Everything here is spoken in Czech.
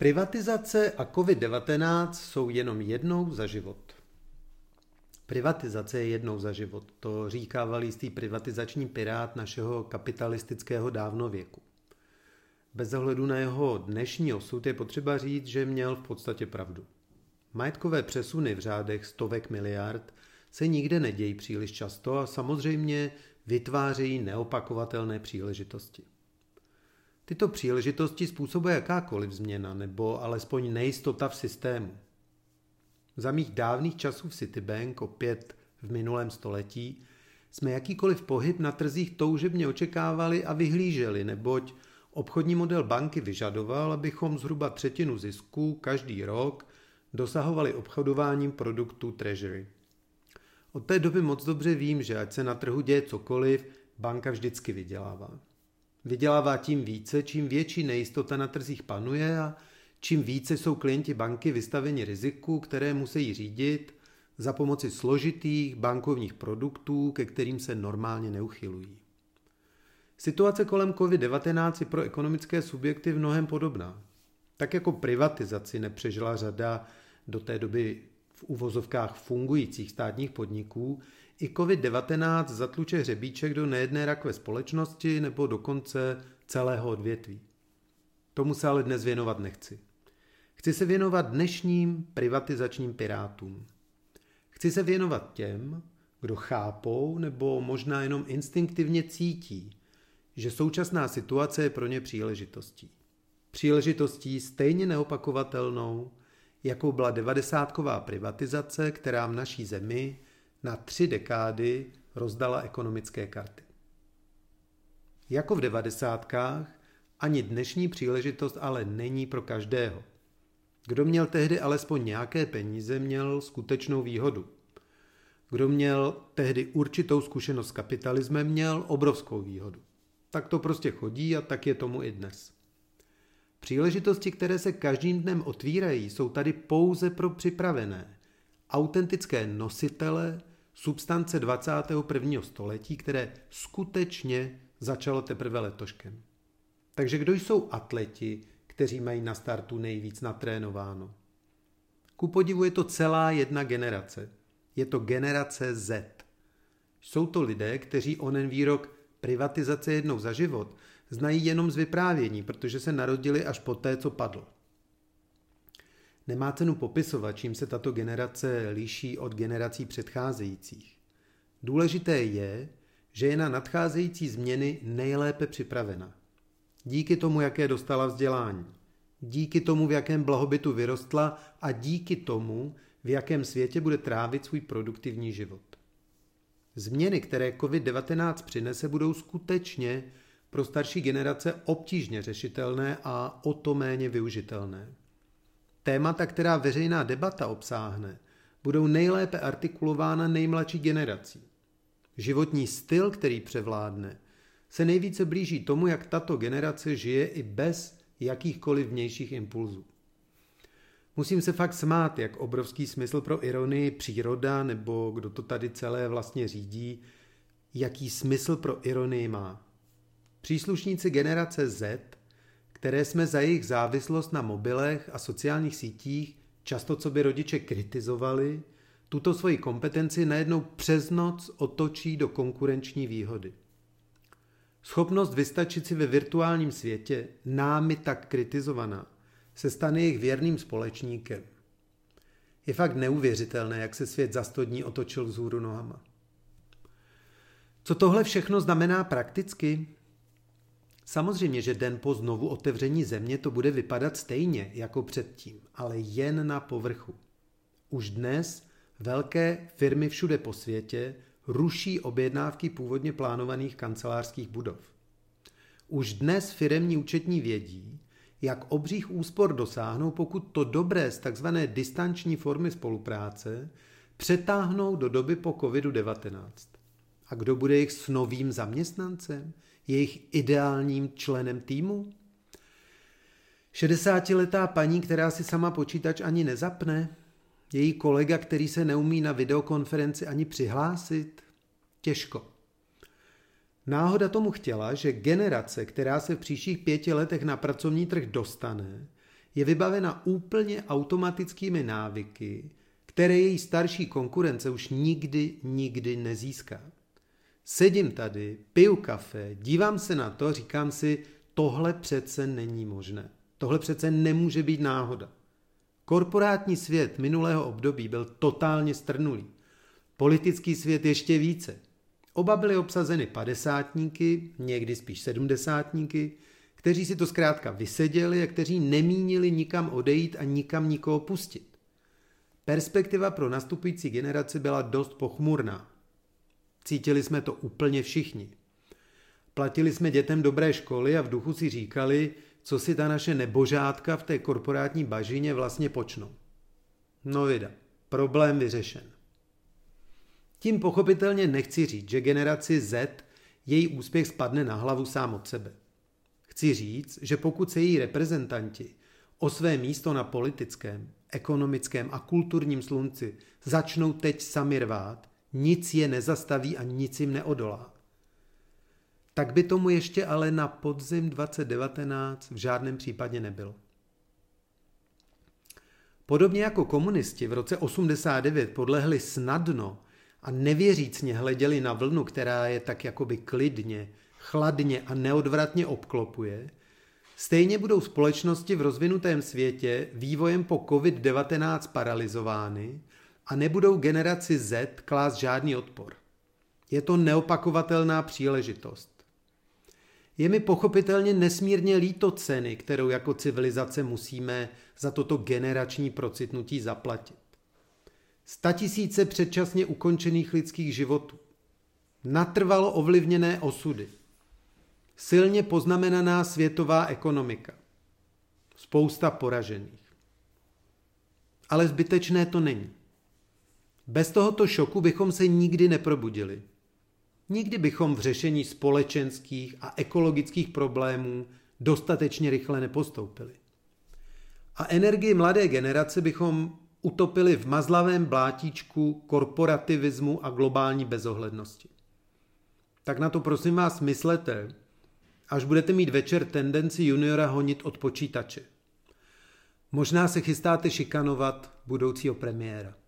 Privatizace a COVID-19 jsou jenom jednou za život. Privatizace je jednou za život, to říkával jistý privatizační pirát našeho kapitalistického dávnověku. Bez ohledu na jeho dnešní osud je potřeba říct, že měl v podstatě pravdu. Majetkové přesuny v řádech stovek miliard se nikde nedějí příliš často a samozřejmě vytvářejí neopakovatelné příležitosti. Tyto příležitosti způsobuje jakákoliv změna nebo alespoň nejistota v systému. Za mých dávných časů v Citibank, opět v minulém století, jsme jakýkoliv pohyb na trzích toužebně očekávali a vyhlíželi, neboť obchodní model banky vyžadoval, abychom zhruba třetinu zisku každý rok dosahovali obchodováním produktů Treasury. Od té doby moc dobře vím, že ať se na trhu děje cokoliv, banka vždycky vydělává. Vydělává tím více, čím větší nejistota na trzích panuje a čím více jsou klienti banky vystaveni riziku, které musí řídit za pomoci složitých bankovních produktů, ke kterým se normálně neuchylují. Situace kolem COVID-19 je pro ekonomické subjekty v mnohem podobná. Tak jako privatizaci nepřežila řada do té doby v uvozovkách fungujících státních podniků, i COVID-19 zatluče hřebíček do nejedné rakve společnosti nebo dokonce celého odvětví. Tomu se ale dnes věnovat nechci. Chci se věnovat dnešním privatizačním pirátům. Chci se věnovat těm, kdo chápou nebo možná jenom instinktivně cítí, že současná situace je pro ně příležitostí. Příležitostí stejně neopakovatelnou, jakou byla devadesátková privatizace, která v naší zemi na tři dekády rozdala ekonomické karty. Jako v devadesátkách, ani dnešní příležitost ale není pro každého. Kdo měl tehdy alespoň nějaké peníze, měl skutečnou výhodu. Kdo měl tehdy určitou zkušenost s kapitalismem, měl obrovskou výhodu. Tak to prostě chodí a tak je tomu i dnes. Příležitosti, které se každým dnem otvírají, jsou tady pouze pro připravené, autentické nositele substance 21. století, které skutečně začalo teprve letoškem. Takže kdo jsou atleti, kteří mají na startu nejvíc natrénováno? Ku podivu je to celá jedna generace. Je to generace Z. Jsou to lidé, kteří onen výrok privatizace jednou za život znají jenom z vyprávění, protože se narodili až po té, co padl. Nemá cenu popisovat, čím se tato generace liší od generací předcházejících. Důležité je, že je na nadcházející změny nejlépe připravena. Díky tomu, jaké dostala vzdělání, díky tomu, v jakém blahobytu vyrostla a díky tomu, v jakém světě bude trávit svůj produktivní život. Změny, které COVID-19 přinese, budou skutečně pro starší generace obtížně řešitelné a o to méně využitelné. Témata, která veřejná debata obsáhne, budou nejlépe artikulována nejmladší generací. Životní styl, který převládne, se nejvíce blíží tomu, jak tato generace žije i bez jakýchkoliv vnějších impulzů. Musím se fakt smát, jak obrovský smysl pro ironii příroda, nebo kdo to tady celé vlastně řídí, jaký smysl pro ironii má. Příslušníci generace Z které jsme za jejich závislost na mobilech a sociálních sítích často co by rodiče kritizovali, tuto svoji kompetenci najednou přes noc otočí do konkurenční výhody. Schopnost vystačit si ve virtuálním světě, námi tak kritizovaná, se stane jejich věrným společníkem. Je fakt neuvěřitelné, jak se svět za sto dní otočil vzhůru nohama. Co tohle všechno znamená prakticky? Samozřejmě, že den po znovu otevření země to bude vypadat stejně jako předtím, ale jen na povrchu. Už dnes velké firmy všude po světě ruší objednávky původně plánovaných kancelářských budov. Už dnes firemní účetní vědí, jak obřích úspor dosáhnou, pokud to dobré z tzv. distanční formy spolupráce přetáhnou do doby po COVID-19. A kdo bude jejich s novým zaměstnancem? Jejich ideálním členem týmu? 60-letá paní, která si sama počítač ani nezapne? Její kolega, který se neumí na videokonferenci ani přihlásit? Těžko. Náhoda tomu chtěla, že generace, která se v příštích pěti letech na pracovní trh dostane, je vybavena úplně automatickými návyky, které její starší konkurence už nikdy, nikdy nezíská. Sedím tady, piju kafe, dívám se na to, říkám si, tohle přece není možné. Tohle přece nemůže být náhoda. Korporátní svět minulého období byl totálně strnulý. Politický svět ještě více. Oba byly obsazeny padesátníky, někdy spíš sedmdesátníky, kteří si to zkrátka vyseděli a kteří nemínili nikam odejít a nikam nikoho pustit. Perspektiva pro nastupující generaci byla dost pochmurná. Cítili jsme to úplně všichni. Platili jsme dětem dobré školy a v duchu si říkali, co si ta naše nebožátka v té korporátní bažině vlastně počnou. No vida, problém vyřešen. Tím pochopitelně nechci říct, že generaci Z její úspěch spadne na hlavu sám od sebe. Chci říct, že pokud se její reprezentanti o své místo na politickém, ekonomickém a kulturním slunci začnou teď sami rvát, nic je nezastaví a nic jim neodolá. Tak by tomu ještě ale na podzim 2019 v žádném případě nebylo. Podobně jako komunisti v roce 89 podlehli snadno a nevěřícně hleděli na vlnu, která je tak jakoby klidně, chladně a neodvratně obklopuje, stejně budou společnosti v rozvinutém světě vývojem po COVID-19 paralizovány a nebudou generaci Z klást žádný odpor. Je to neopakovatelná příležitost. Je mi pochopitelně nesmírně líto ceny, kterou jako civilizace musíme za toto generační procitnutí zaplatit. Statisíce předčasně ukončených lidských životů, natrvalo ovlivněné osudy, silně poznamenaná světová ekonomika, spousta poražených. Ale zbytečné to není. Bez tohoto šoku bychom se nikdy neprobudili. Nikdy bychom v řešení společenských a ekologických problémů dostatečně rychle nepostoupili. A energii mladé generace bychom utopili v mazlavém blátíčku korporativismu a globální bezohlednosti. Tak na to prosím vás myslete, až budete mít večer tendenci juniora honit od počítače. Možná se chystáte šikanovat budoucího premiéra.